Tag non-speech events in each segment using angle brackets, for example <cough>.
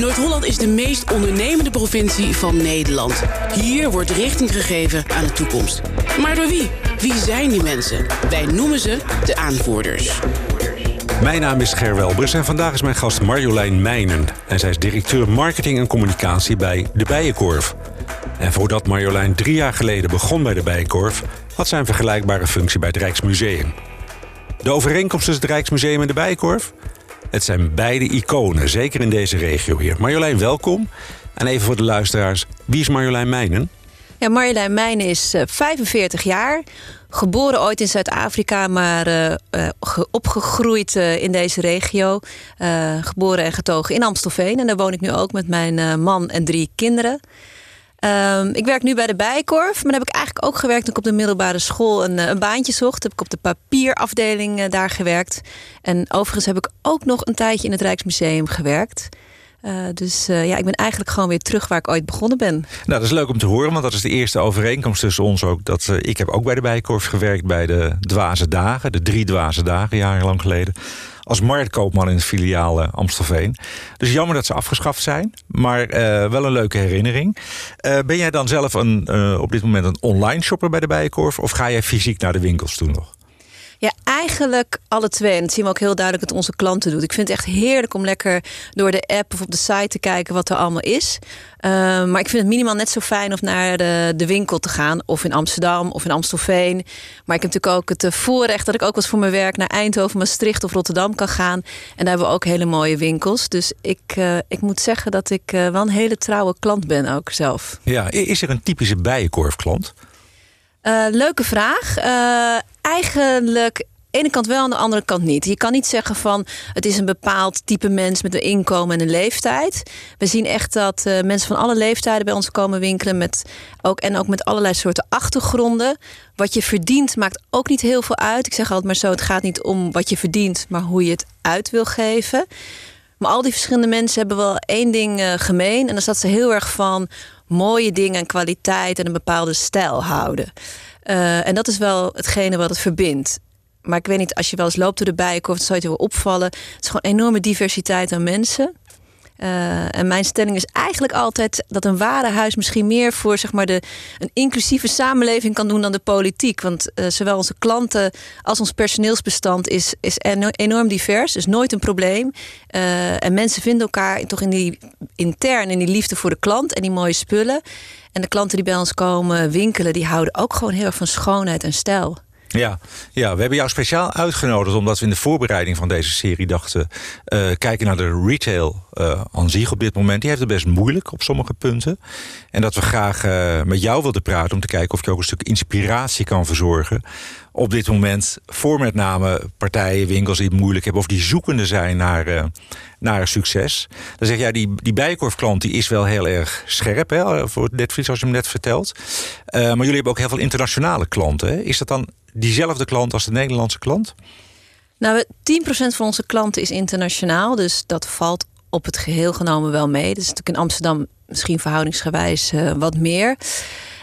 Noord-Holland is de meest ondernemende provincie van Nederland. Hier wordt richting gegeven aan de toekomst. Maar door wie? Wie zijn die mensen? Wij noemen ze de aanvoerders. Mijn naam is Ger Welbers en vandaag is mijn gast Marjolein Meijnen. En zij is directeur marketing en communicatie bij De Bijenkorf. En voordat Marjolein drie jaar geleden begon bij De Bijenkorf... had zij een vergelijkbare functie bij het Rijksmuseum. De overeenkomst tussen het Rijksmuseum en De Bijenkorf? Het zijn beide iconen, zeker in deze regio hier. Marjolein, welkom. En even voor de luisteraars, wie is Marjolein Meijnen? Ja, Marjolein Meijnen is 45 jaar. Geboren ooit in Zuid-Afrika, maar uh, opgegroeid uh, in deze regio. geboren en getogen in Amstelveen. En daar woon ik nu ook met mijn man en drie kinderen. Um, ik werk nu bij de Bijkorf, maar daar heb ik eigenlijk ook gewerkt toen ik op de middelbare school een, een baantje zocht. Heb ik op de papierafdeling daar gewerkt. En overigens heb ik ook nog een tijdje in het Rijksmuseum gewerkt. Uh, dus ja, ik ben eigenlijk gewoon weer terug waar ik ooit begonnen ben. Nou, dat is leuk om te horen, want dat is de eerste overeenkomst tussen ons ook. Dat, ik heb ook bij de Bijkorf gewerkt bij de Dwaze Dagen, de drie Dwaze Dagen, jarenlang geleden. Als marktkoopman in het filiaal Amstelveen. Dus jammer dat ze afgeschaft zijn, maar wel een leuke herinnering. ben jij dan zelf een, op dit moment een online shopper bij de Bijenkorf? Of ga jij fysiek naar de winkels toe nog? Ja, eigenlijk alle twee. En dat zien we ook heel duidelijk dat onze klanten doen. Ik vind het echt heerlijk om lekker door de app of op de site te kijken wat er allemaal is. Uh, maar ik vind het minimaal net zo fijn om naar de, de winkel te gaan. Of in Amsterdam of in Amstelveen. Maar ik heb natuurlijk ook het eh, voorrecht dat ik ook eens voor mijn werk naar Eindhoven, Maastricht of Rotterdam kan gaan. En daar hebben we ook hele mooie winkels. Dus ik, uh, ik moet zeggen dat ik wel een hele trouwe klant ben ook zelf. Ja, is er een typische bijenkorfklant? Uh, leuke vraag. Uh, eigenlijk de ene kant wel, aan de andere kant niet. Je kan niet zeggen van het is een bepaald type mens met een inkomen en een leeftijd. We zien echt dat uh, mensen van alle leeftijden bij ons komen winkelen met ook, en ook met allerlei soorten achtergronden. Wat je verdient maakt ook niet heel veel uit. Ik zeg altijd maar zo: het gaat niet om wat je verdient, maar hoe je het uit wil geven. Maar al die verschillende mensen hebben wel één ding gemeen. En dat is dat ze heel erg van mooie dingen en kwaliteit en een bepaalde stijl houden. Uh, en dat is wel hetgene wat het verbindt. Maar ik weet niet, als je wel eens loopt door de bijenkorf, zou je het wel opvallen. Het is gewoon enorme diversiteit aan mensen. Uh, en mijn stelling is eigenlijk altijd dat een ware huis misschien meer voor zeg maar, de, een inclusieve samenleving kan doen dan de politiek. Want uh, zowel onze klanten als ons personeelsbestand is, is enorm divers. Dus nooit een probleem. Uh, en mensen vinden elkaar toch in die intern in die liefde voor de klant en die mooie spullen. En de klanten die bij ons komen winkelen, die houden ook gewoon heel erg van schoonheid en stijl. Ja, ja, we hebben jou speciaal uitgenodigd omdat we in de voorbereiding van deze serie dachten... Uh, kijken naar de retail uh, aan zich op dit moment. Die heeft het best moeilijk op sommige punten. En dat we graag uh, met jou wilden praten om te kijken of je ook een stuk inspiratie kan verzorgen... op dit moment voor met name partijen, winkels die het moeilijk hebben... of die zoekende zijn naar, naar succes. Dan zeg jij, die, die bijkorfklant die is wel heel erg scherp hè, voor het netvlies, zoals je hem net vertelt. maar jullie hebben ook heel veel internationale klanten. Is dat dan diezelfde klant als de Nederlandse klant? Nou, 10% van onze klanten is internationaal. Dus dat valt op het geheel genomen wel mee. Dat is natuurlijk in Amsterdam misschien verhoudingsgewijs uh, wat meer.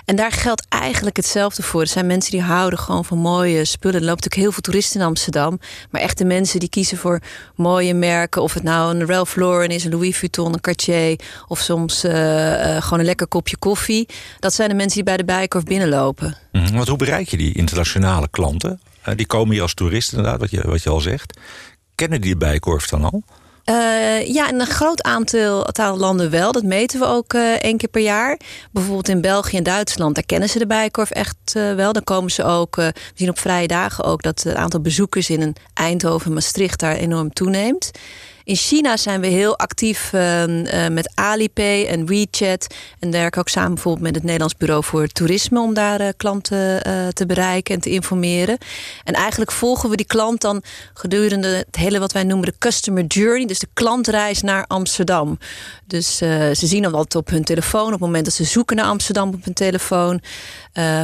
En daar geldt eigenlijk hetzelfde voor. Er zijn mensen die houden gewoon van mooie spullen. Er loopt natuurlijk heel veel toeristen in Amsterdam. Maar echte mensen die kiezen voor mooie merken. Of het nou een Ralph Lauren is, een Louis Vuitton, een Cartier. Of soms uh, uh, gewoon een lekker kopje koffie. Dat zijn de mensen die bij de Bijenkorf binnenlopen. -hmm. Want hoe bereik je die internationale klanten? Uh, die komen hier als toeristen inderdaad, wat je, wat je al zegt. Kennen die de Bijenkorf dan al? Uh, ja, in een groot aantal, landen wel. Dat meten we ook uh, één keer per jaar. Bijvoorbeeld in België en Duitsland, daar kennen ze de Bijenkorf echt uh, wel. Dan komen ze ook, we zien op vrije dagen ook dat het aantal bezoekers in een Eindhoven en Maastricht daar enorm toeneemt. In China zijn we heel actief uh, uh, met Alipay en WeChat. En werken ook samen bijvoorbeeld met het Nederlands Bureau voor Toerisme... om daar uh, klanten te bereiken en te informeren. En eigenlijk volgen we die klant dan gedurende het hele wat wij noemen de customer journey. Dus de klantreis naar Amsterdam. Dus ze zien dan wat op hun telefoon op het moment dat ze zoeken naar Amsterdam op hun telefoon.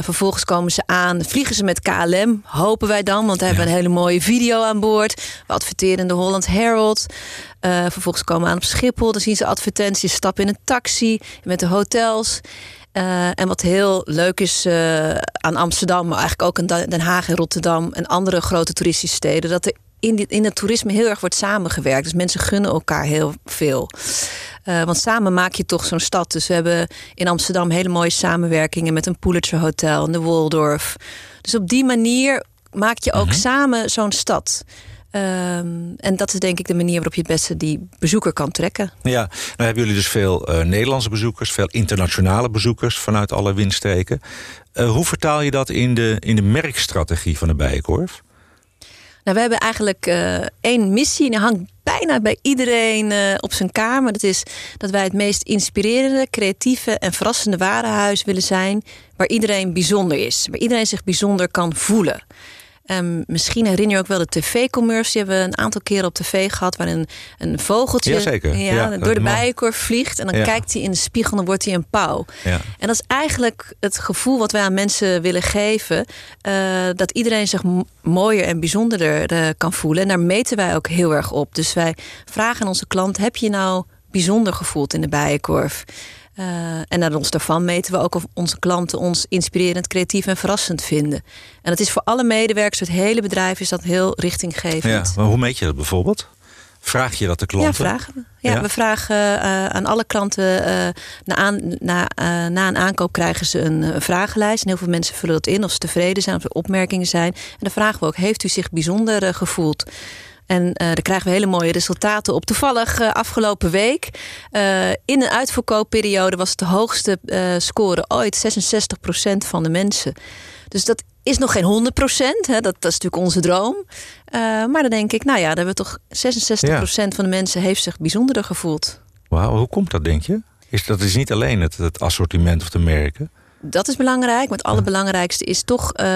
vervolgens komen ze aan, vliegen ze met KLM, hopen wij dan. Want we hebben een hele mooie video aan boord. We adverteren in de Holland Herald... Uh, vervolgens komen we aan op Schiphol. Dan zien ze advertenties, stappen in een taxi met de hotels. Uh, en wat heel leuk is uh, aan Amsterdam, maar eigenlijk ook in Den Haag en Rotterdam en andere grote toeristische steden, dat er in, in het toerisme heel erg wordt samengewerkt. Dus mensen gunnen elkaar heel veel. Uh, want samen maak je toch zo'n stad. Dus we hebben in Amsterdam hele mooie samenwerkingen met een Pulitzer Hotel en de Waldorf. Dus op die manier maak je ook mhm. samen zo'n stad. Um, en dat is denk ik de manier waarop je het beste die bezoeker kan trekken. Ja, nou hebben jullie dus veel uh, Nederlandse bezoekers, veel internationale bezoekers vanuit alle windstreken. Uh, hoe vertaal je dat in de, in de merkstrategie van de Bijenkorf? Nou, we hebben eigenlijk uh, één missie en die hangt bijna bij iedereen uh, op zijn kamer. Dat is dat wij het meest inspirerende, creatieve en verrassende warenhuis willen zijn. Waar iedereen bijzonder is. Waar iedereen zich bijzonder kan voelen. Um, misschien herinner je ook wel de tv-commerce. Die hebben we een aantal keren op tv gehad... waarin een vogeltje ja, door de bijenkorf vliegt... en dan kijkt hij in de spiegel en dan wordt hij een pauw. En dat is eigenlijk het gevoel wat wij aan mensen willen geven... Uh, dat iedereen zich mooier en bijzonderder uh, kan voelen. En daar meten wij ook heel erg op. Dus wij vragen aan onze klant... heb je nou bijzonder gevoeld in de bijenkorf? Uh, en naar ons daarvan meten we ook of onze klanten ons inspirerend, creatief en verrassend vinden. En dat is voor alle medewerkers, het hele bedrijf, is dat heel richtinggevend. Ja, maar hoe meet je dat bijvoorbeeld? Vraag je dat de klanten? Ja, vragen we. Ja, we vragen uh, aan alle klanten uh, na, aan, na, uh, na een aankoop krijgen ze een vragenlijst. En heel veel mensen vullen dat in of ze tevreden zijn of er opmerkingen zijn. En dan vragen we ook: heeft u zich bijzonder gevoeld? En uh, daar krijgen we hele mooie resultaten op. Toevallig uh, afgelopen week, uh, in een uitverkoopperiode, was het de hoogste score ooit: 66% van de mensen. Dus dat is nog geen 100%, hè, dat, dat is natuurlijk onze droom. maar dan denk ik, nou ja, dan hebben we toch 66% van de mensen heeft zich bijzonderder gevoeld. Wauw, hoe komt dat, denk je? Is, dat is niet alleen het, het assortiment of de merken dat is belangrijk. Maar het allerbelangrijkste is toch uh,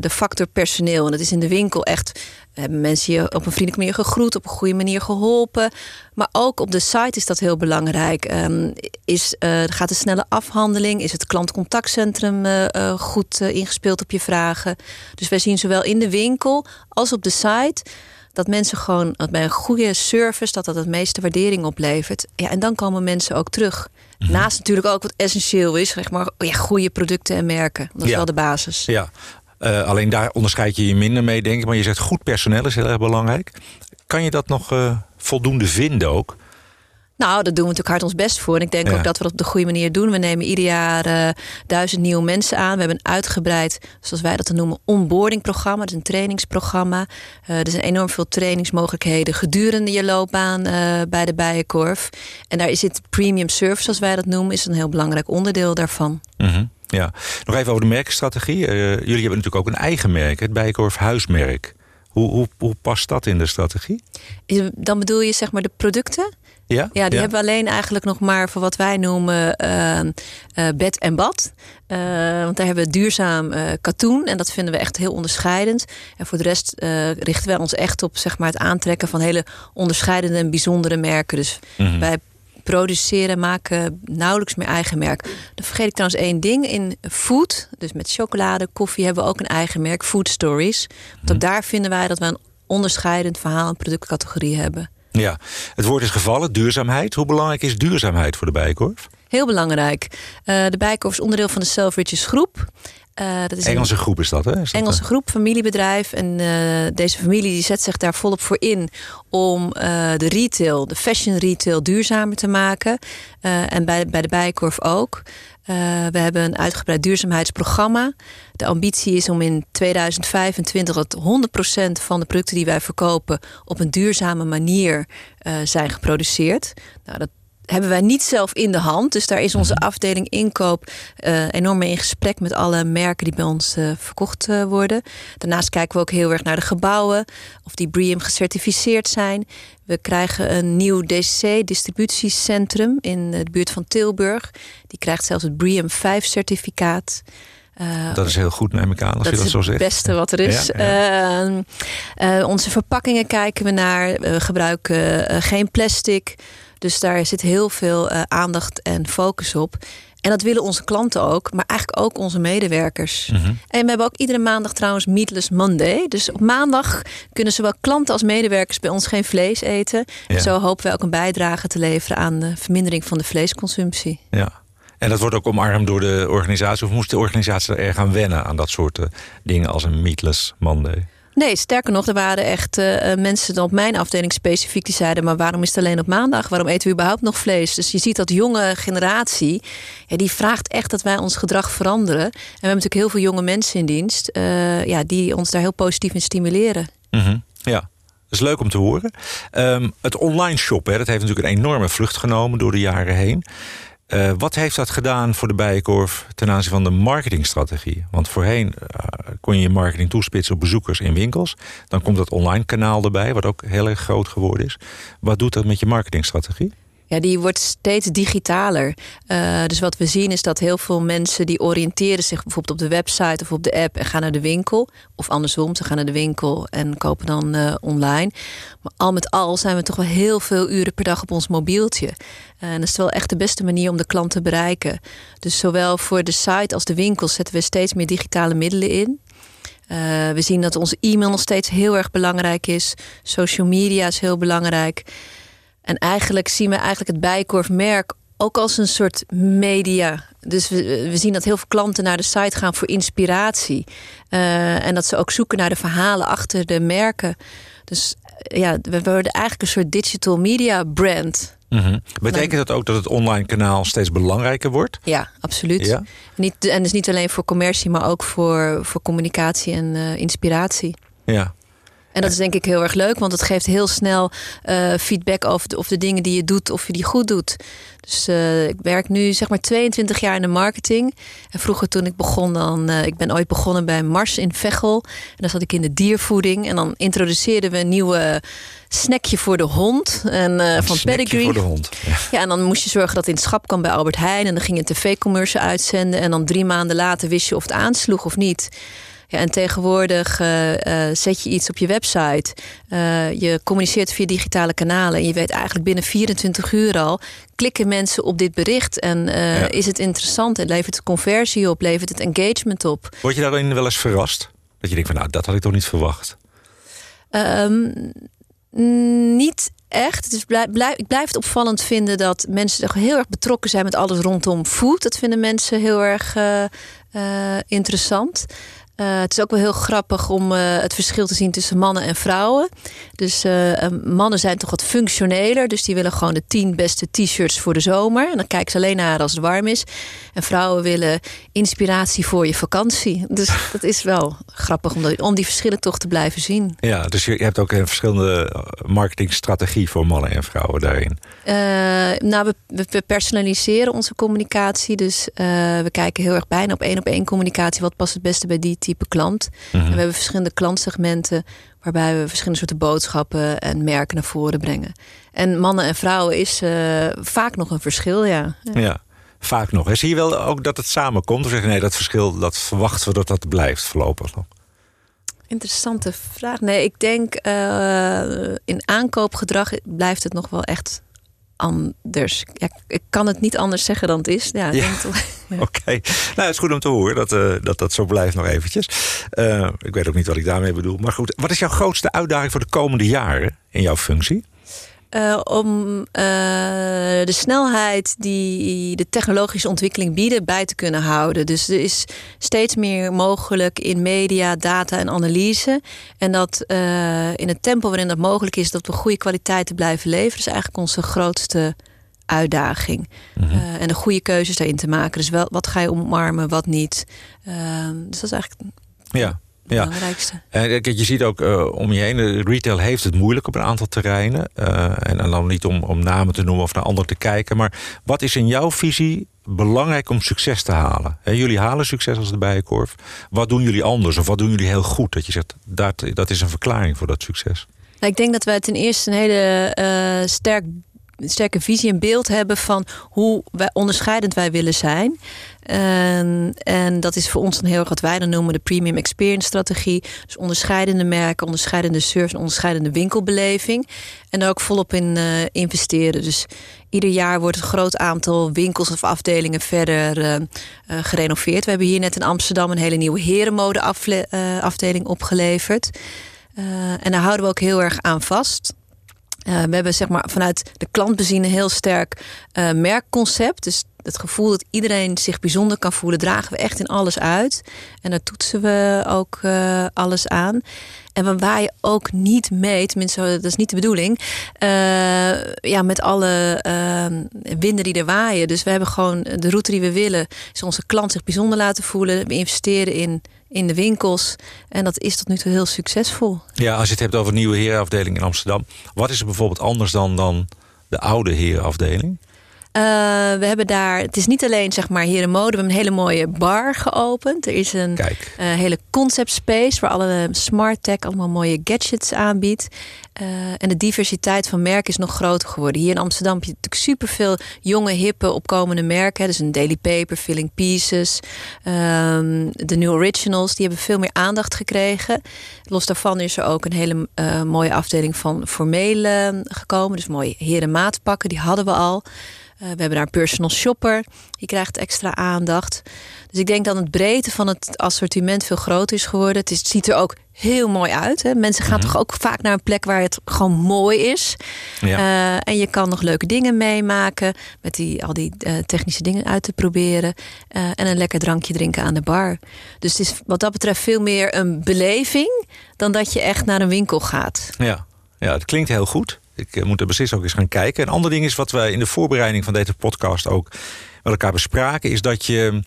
de factor personeel. En dat is in de winkel echt. Hebben mensen je op een vriendelijke manier gegroet, op een goede manier geholpen. Maar ook op de site is dat heel belangrijk. Um, is, uh, gaat een snelle afhandeling? Is het klantcontactcentrum uh, goed ingespeeld op je vragen? Dus wij zien zowel in de winkel als op de site dat mensen gewoon bij een goede service dat dat het meeste waardering oplevert. Ja, en dan komen mensen ook terug. Mhm. Naast natuurlijk ook wat essentieel is, zeg maar, ja, goede producten en merken. Dat is wel de basis. Ja, uh, alleen daar onderscheid je je minder mee, denk ik. Maar je zegt goed personeel is heel erg belangrijk. Kan je dat nog uh, voldoende vinden ook? Nou, daar doen we natuurlijk hard ons best voor. En ik denk ook dat we dat op de goede manier doen. We nemen ieder jaar uh, duizend nieuwe mensen aan. We hebben een uitgebreid, zoals wij dat noemen, onboardingprogramma. Dus een trainingsprogramma. Uh, er zijn enorm veel trainingsmogelijkheden gedurende je loopbaan uh, bij de Bijenkorf. En daar is het premium service, zoals wij dat noemen, is een heel belangrijk onderdeel daarvan. -hmm. Ja, nog even over de merkstrategie. jullie hebben natuurlijk ook een eigen merk, het Bijenkorf Huismerk. Hoe, hoe, hoe past dat in de strategie? Dan bedoel je zeg maar de producten? Ja, ja die hebben we alleen eigenlijk nog maar voor wat wij noemen uh, bed en bad. Uh, want daar hebben we duurzaam katoen en dat vinden we echt heel onderscheidend. En voor de rest richten wij ons echt op zeg maar, het aantrekken van hele onderscheidende en bijzondere merken. Dus mm wij produceren, maken nauwelijks meer eigen merk. Dan vergeet ik trouwens één ding. In food, dus met chocolade, koffie, hebben we ook een eigen merk, Food Stories. Want ook mhm. daar vinden wij dat we een onderscheidend verhaal en productcategorie hebben. Ja, het woord is gevallen, duurzaamheid. Hoe belangrijk is duurzaamheid voor de Bijenkorf? Heel belangrijk. Uh, de Bijenkorf is onderdeel van de Selfridges groep. Uh, dat is Engelse groep is dat, hè? Is Engelse groep, familiebedrijf. En uh, deze familie die zet zich daar volop voor in om uh, de retail, de fashion retail, duurzamer te maken. en bij, bij de Bijenkorf ook. We hebben een uitgebreid duurzaamheidsprogramma. De ambitie is om in 2025 dat 100% van de producten die wij verkopen op een duurzame manier zijn geproduceerd. Nou, dat hebben wij niet zelf in de hand. Dus daar is onze mhm. afdeling inkoop uh, enorm mee in gesprek met alle merken die bij ons uh, verkocht uh, worden. Daarnaast kijken we ook heel erg naar de gebouwen, of die BREEAM gecertificeerd zijn. We krijgen een nieuw DC-distributiecentrum in de buurt van Tilburg. Die krijgt zelfs het BREEAM 5 certificaat. dat is heel goed, neem ik aan, als je dat zo zegt. Het beste wat er is. Ja, ja. Ehm, onze verpakkingen kijken we naar. We gebruiken geen plastic. Dus daar zit heel veel uh, aandacht en focus op. En dat willen onze klanten ook, maar eigenlijk ook onze medewerkers. Mm -hmm. En we hebben ook iedere maandag trouwens Meatless Monday. Dus op maandag kunnen zowel klanten als medewerkers bij ons geen vlees eten. Ja. En zo hopen we ook een bijdrage te leveren aan de vermindering van de vleesconsumptie. Ja. En dat wordt ook omarmd door de organisatie? Of moest de organisatie er erg aan wennen aan dat soort uh, dingen als een Meatless Monday? Nee, sterker nog, er waren echt uh, mensen op mijn afdeling specifiek die zeiden: maar waarom is het alleen op maandag? Waarom eten we überhaupt nog vlees? Dus je ziet dat jonge generatie, die vraagt echt dat wij ons gedrag veranderen. En we hebben natuurlijk heel veel jonge mensen in dienst, uh, ja, die ons daar heel positief in stimuleren. -hmm. Ja. Dat is leuk om te horen. Um, het online shoppen, dat heeft natuurlijk een enorme vlucht genomen door de jaren heen. Uh, wat heeft dat gedaan voor de Bijenkorf ten aanzien van de marketingstrategie? Want voorheen uh, kon je je marketing toespitsen op bezoekers in winkels. Dan komt dat online kanaal erbij, wat ook heel erg groot geworden is. Wat doet dat met je marketingstrategie? Ja, die wordt steeds digitaler. Uh, dus wat we zien is dat heel veel mensen die oriënteren zich bijvoorbeeld op de website of op de app en gaan naar de winkel. Of andersom, ze gaan naar de winkel en kopen dan uh, online. Maar al met al zijn we toch wel heel veel uren per dag op ons mobieltje. Uh, en dat is wel echt de beste manier om de klant te bereiken. Dus zowel voor de site als de winkels zetten we steeds meer digitale middelen in. We zien dat onze e-mail nog steeds heel erg belangrijk is. Social media is heel belangrijk. En eigenlijk zien we eigenlijk het Bijkorfmerk ook als een soort media. Dus we, we zien dat heel veel klanten naar de site gaan voor inspiratie. Uh, en dat ze ook zoeken naar de verhalen achter de merken. Dus ja, we worden eigenlijk een soort digital media brand. Mm -hmm. Betekent dat ook dat het online kanaal steeds belangrijker wordt? Ja, absoluut. Ja? Niet, en dus niet alleen voor commercie, maar ook voor, voor communicatie en uh, inspiratie. Ja, en dat is denk ik heel erg leuk, want het geeft heel snel uh, feedback over de, of de dingen die je doet, of je die goed doet. Dus uh, ik werk nu zeg maar 22 jaar in de marketing. En vroeger toen ik begon, dan, uh, ik ben ooit begonnen bij Mars in Veghel. En dan zat ik in de diervoeding. En dan introduceerden we een nieuwe snackje voor de hond. En, uh, van Pedigree. voor de hond. Ja. ja. en dan moest je zorgen dat het in het schap kwam bij Albert Heijn. En dan ging je een tv-commercial uitzenden. En dan drie maanden later wist je of het aansloeg of niet. Ja, en tegenwoordig uh, uh, zet je iets op je website. Uh, je communiceert via digitale kanalen. En je weet eigenlijk binnen 24 uur al. Klikken mensen op dit bericht. En ja. is het interessant? En levert het conversie op? Levert het engagement op? Word je daarin wel eens verrast? Dat je denkt van nou, dat had ik toch niet verwacht? Um, niet echt. Het is blijf, blijf, ik blijf het opvallend vinden dat mensen toch heel erg betrokken zijn met alles rondom food. Dat vinden mensen heel erg interessant. Uh, het is ook wel heel grappig om uh, het verschil te zien tussen mannen en vrouwen. Dus uh, mannen zijn toch wat functioneler. Dus die willen gewoon de tien beste t-shirts voor de zomer. En dan kijken ze alleen naar als het warm is. En vrouwen willen inspiratie voor je vakantie. Dus <laughs> dat is wel grappig om, om die verschillen toch te blijven zien. Ja, dus je hebt ook een verschillende marketingstrategie voor mannen en vrouwen daarin. nou, we, we, personaliseren onze communicatie. Dus we kijken heel erg bijna op één op één communicatie. Wat past het beste bij die type klant. -hmm. En we hebben verschillende klantsegmenten waarbij we verschillende soorten boodschappen en merken naar voren brengen. En mannen en vrouwen is uh, vaak nog een verschil, ja. ja. ja. vaak nog. En zie je wel ook dat het samenkomt? Of zeg je nee, dat verschil dat verwachten we dat dat blijft voorlopig nog? Interessante vraag. Nee, ik denk uh, in aankoopgedrag blijft het nog wel echt anders. Ja, ik kan het niet anders zeggen dan het is. Ja, ja. <laughs> ja. Oké. Okay. Nou, het is goed om te horen dat uh, dat, dat zo blijft nog eventjes. Uh, ik weet ook niet wat ik daarmee bedoel. Maar goed, wat is jouw grootste uitdaging voor de komende jaren in jouw functie? Uh, om uh, de snelheid die de technologische ontwikkeling bieden bij te kunnen houden. Dus er is steeds meer mogelijk in media, data en analyse. En dat uh, in het tempo waarin dat mogelijk is, dat we goede kwaliteiten blijven leveren, is eigenlijk onze grootste uitdaging. -hmm. en de goede keuzes daarin te maken. Dus wel, wat ga je omarmen, wat niet. dus dat is eigenlijk. Ja ja. belangrijkste. En je ziet ook uh, om je heen, retail heeft het moeilijk op een aantal terreinen. Uh, en, en dan niet om, om namen te noemen of naar anderen te kijken. Maar wat is in jouw visie belangrijk om succes te halen? He, jullie halen succes als de Bijenkorf. Wat doen jullie anders of wat doen jullie heel goed? Dat je zegt, dat, dat is een verklaring voor dat succes. Nou, ik denk dat wij ten eerste een hele uh, sterk sterke visie en beeld hebben van hoe wij onderscheidend wij willen zijn. En, en dat is voor ons dan heel erg wat wij dan noemen de premium experience strategie. Dus onderscheidende merken, onderscheidende service, onderscheidende winkelbeleving. En daar ook volop in uh, investeren. Dus ieder jaar wordt een groot aantal winkels of afdelingen verder uh, uh, gerenoveerd. We hebben hier net in Amsterdam een hele nieuwe herenmode afdeling opgeleverd. en daar houden we ook heel erg aan vast. Uh, we hebben zeg maar vanuit de klantbezien een heel sterk uh, merkconcept. Dus het gevoel dat iedereen zich bijzonder kan voelen, dragen we echt in alles uit. En daar toetsen we ook uh, alles aan. En we waaien ook niet mee, tenminste, dat is niet de bedoeling. Ja, met alle uh, winden die er waaien. Dus we hebben gewoon de route die we willen. Is onze klant zich bijzonder laten voelen. We investeren in, in de winkels. En dat is tot nu toe heel succesvol. Ja, als je het hebt over nieuwe herenafdeling in Amsterdam. Wat is er bijvoorbeeld anders dan, dan de oude herenafdeling? Uh, we hebben daar, het is niet alleen zeg maar hier in mode, we hebben een hele mooie bar geopend. Er is een uh, hele concept space waar alle smart tech allemaal mooie gadgets aanbiedt. Uh, en de diversiteit van merken is nog groter geworden. Hier in Amsterdam heb je natuurlijk superveel jonge, hippe, opkomende merken. Dus een Daily Paper, Filling Pieces, um, de New Originals. Die hebben veel meer aandacht gekregen. Los daarvan is er ook een hele mooie afdeling van formele gekomen. Dus mooie herenmaatpakken, die hadden we al. Uh, we hebben daar een personal shopper, die krijgt extra aandacht. Dus ik denk dat het breedte van het assortiment veel groter is geworden. Het, is, het ziet er ook heel mooi uit. Hè? Mensen gaan mm -hmm. toch ook vaak naar een plek waar het gewoon mooi is. Ja. Uh, en je kan nog leuke dingen meemaken. Met die, al die uh, technische dingen uit te proberen. Uh, en een lekker drankje drinken aan de bar. Dus het is wat dat betreft veel meer een beleving. Dan dat je echt naar een winkel gaat. Ja, ja het klinkt heel goed. Ik moet er precies ook eens gaan kijken. Een ander ding is wat we in de voorbereiding van deze podcast ook met elkaar bespraken, is dat je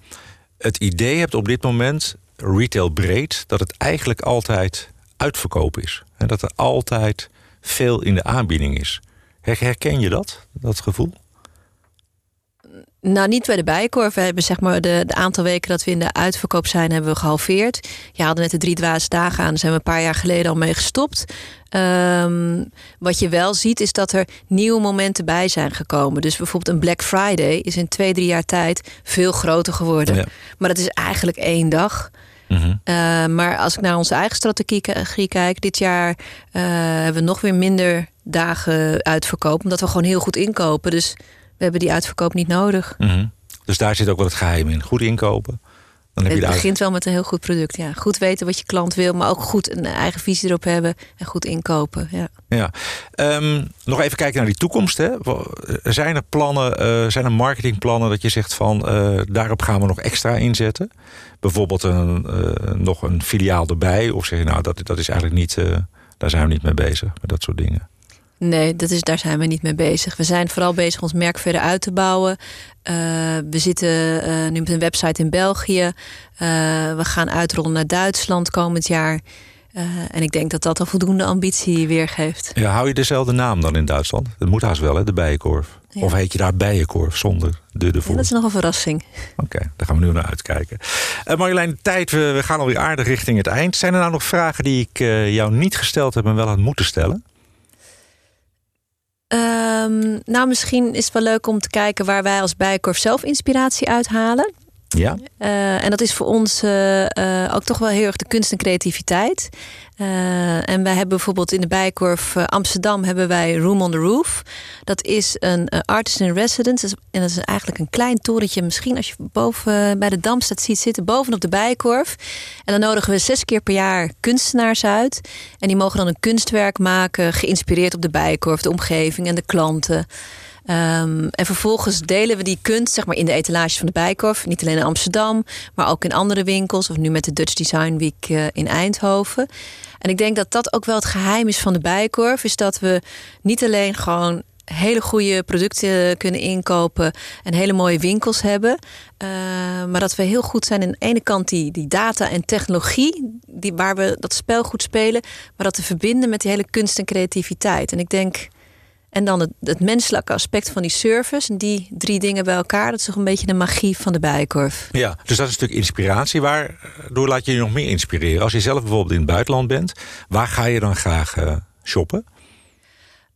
het idee hebt op dit moment, retail breed, dat het eigenlijk altijd uitverkoop is. En dat er altijd veel in de aanbieding is. Herken je dat, dat gevoel? Nou, niet bij de Bijenkorf. We hebben zeg maar de, de, aantal weken dat we in de uitverkoop zijn, hebben we gehalveerd. Je hadden net de drie dwaze dagen aan. Daar zijn we een paar jaar geleden al mee gestopt. Um, wat je wel ziet, is dat er nieuwe momenten bij zijn gekomen. Dus bijvoorbeeld een Black Friday is in twee, drie jaar tijd veel groter geworden. Ja. Maar dat is eigenlijk één dag. -hmm. uh, maar als ik naar onze eigen strategie kijk, dit jaar uh, hebben we nog weer minder dagen uitverkoop. Omdat we gewoon heel goed inkopen. Dus we hebben die uitverkoop niet nodig. Mm -hmm. Dus daar zit ook wel het geheim in. Goed inkopen. Dan heb het je begint wel met een heel goed product. Ja. Goed weten wat je klant wil, maar ook goed een eigen visie erop hebben en goed inkopen. Ja. Ja. Um, nog even kijken naar die toekomst. Hè. Zijn er plannen, uh, zijn er marketingplannen dat je zegt van uh, daarop gaan we nog extra inzetten? Bijvoorbeeld een, uh, nog een filiaal erbij? Of zeg je nou dat, dat is eigenlijk niet, daar zijn we niet mee bezig met dat soort dingen? Nee, dat is, daar zijn we niet mee bezig. We zijn vooral bezig ons merk verder uit te bouwen. Uh, we zitten uh, nu met een website in België. Uh, we gaan uitrollen naar Duitsland komend jaar. en ik denk dat dat een voldoende ambitie weergeeft. Ja, hou je dezelfde naam dan in Duitsland? Dat moet haast wel, hè, de Bijenkorf. Ja. Of heet je daar Bijenkorf zonder de ervoor? Ja, dat is nog een verrassing. Oké, okay, daar gaan we nu naar uitkijken. Marjolein, de tijd, we, we, gaan alweer aardig richting het eind. Zijn er nou nog vragen die ik jou niet gesteld heb en wel had moeten stellen? Um, nou, misschien is het wel leuk om te kijken waar wij als Bijenkorf zelf inspiratie uithalen. Ja. Uh, en dat is voor ons uh, uh, ook toch wel heel erg de kunst en creativiteit. en wij hebben bijvoorbeeld in de Bijkorf Amsterdam hebben wij Room on the Roof. Dat is een artist in residence. En dat is eigenlijk een klein torentje. Misschien als je boven bij de Dam staat ziet zitten, bovenop de Bijkorf. En dan nodigen we zes keer per jaar kunstenaars uit. En die mogen dan een kunstwerk maken, geïnspireerd op de Bijkorf, de omgeving en de klanten. Um, en vervolgens delen we die kunst zeg maar, in de etalages van de Bijkorf. Niet alleen in Amsterdam, maar ook in andere winkels. Of nu met de Dutch Design Week uh, in Eindhoven. En ik denk dat dat ook wel het geheim is van de Bijkorf. Is dat we niet alleen gewoon hele goede producten kunnen inkopen en hele mooie winkels hebben. Uh, maar dat we heel goed zijn aan de ene kant die, die data en technologie, die, waar we dat spel goed spelen, maar dat te verbinden met die hele kunst en creativiteit. En ik denk en dan het, het, menselijke aspect van die service. En die drie dingen bij elkaar, dat is toch een beetje de magie van de bijenkorf. Ja, dus dat is een stuk inspiratie. Waardoor laat je je nog meer inspireren? Als je zelf bijvoorbeeld in het buitenland bent, waar ga je dan graag uh, shoppen?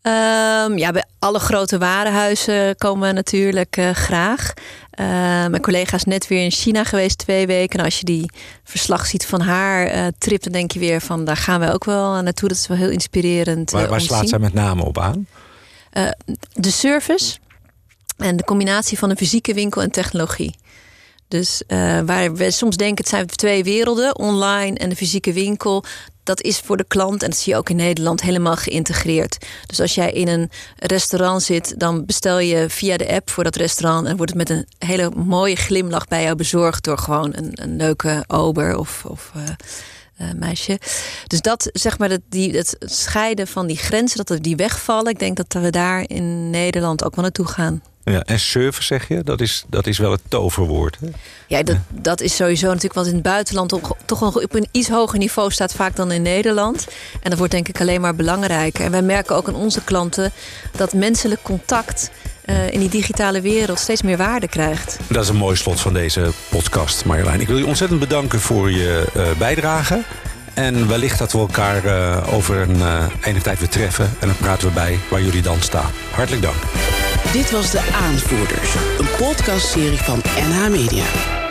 Um, ja, bij alle grote warenhuizen komen we natuurlijk uh, graag. Uh, mijn collega is net weer in China geweest twee weken. En als je die verslag ziet van haar uh, trip, dan denk je weer van daar gaan we ook wel naartoe. Dat is wel heel inspirerend. Waar, waar slaat zij met name op aan? Uh, de service en de combinatie van een fysieke winkel en technologie. Dus uh, waar we soms denken het zijn twee werelden, online en de fysieke winkel. dat is voor de klant, en dat zie je ook in Nederland, helemaal geïntegreerd. Dus als jij in een restaurant zit, dan bestel je via de app voor dat restaurant en wordt het met een hele mooie glimlach bij jou bezorgd door gewoon een, een leuke ober of. of uh, uh, meisje. Dus dat, zeg maar, dat, die, het scheiden van die grenzen, dat die wegvallen. Ik denk dat we daar in Nederland ook wel naartoe gaan. Ja, en service zeg je, dat is, dat is wel het toverwoord. Hè? Ja, dat, dat is sowieso natuurlijk wat in het buitenland op, toch nog op een iets hoger niveau staat vaak dan in Nederland. En dat wordt denk ik alleen maar belangrijker. En wij merken ook aan onze klanten dat menselijk contact uh, in die digitale wereld steeds meer waarde krijgt. Dat is een mooi slot van deze podcast, Marjolein. Ik wil je ontzettend bedanken voor je uh, bijdrage. En wellicht dat we elkaar uh, over een enige tijd weer treffen. En dan praten we bij waar jullie dan staan. Hartelijk dank. Dit was De Aanvoerders, een podcastserie van NH Media.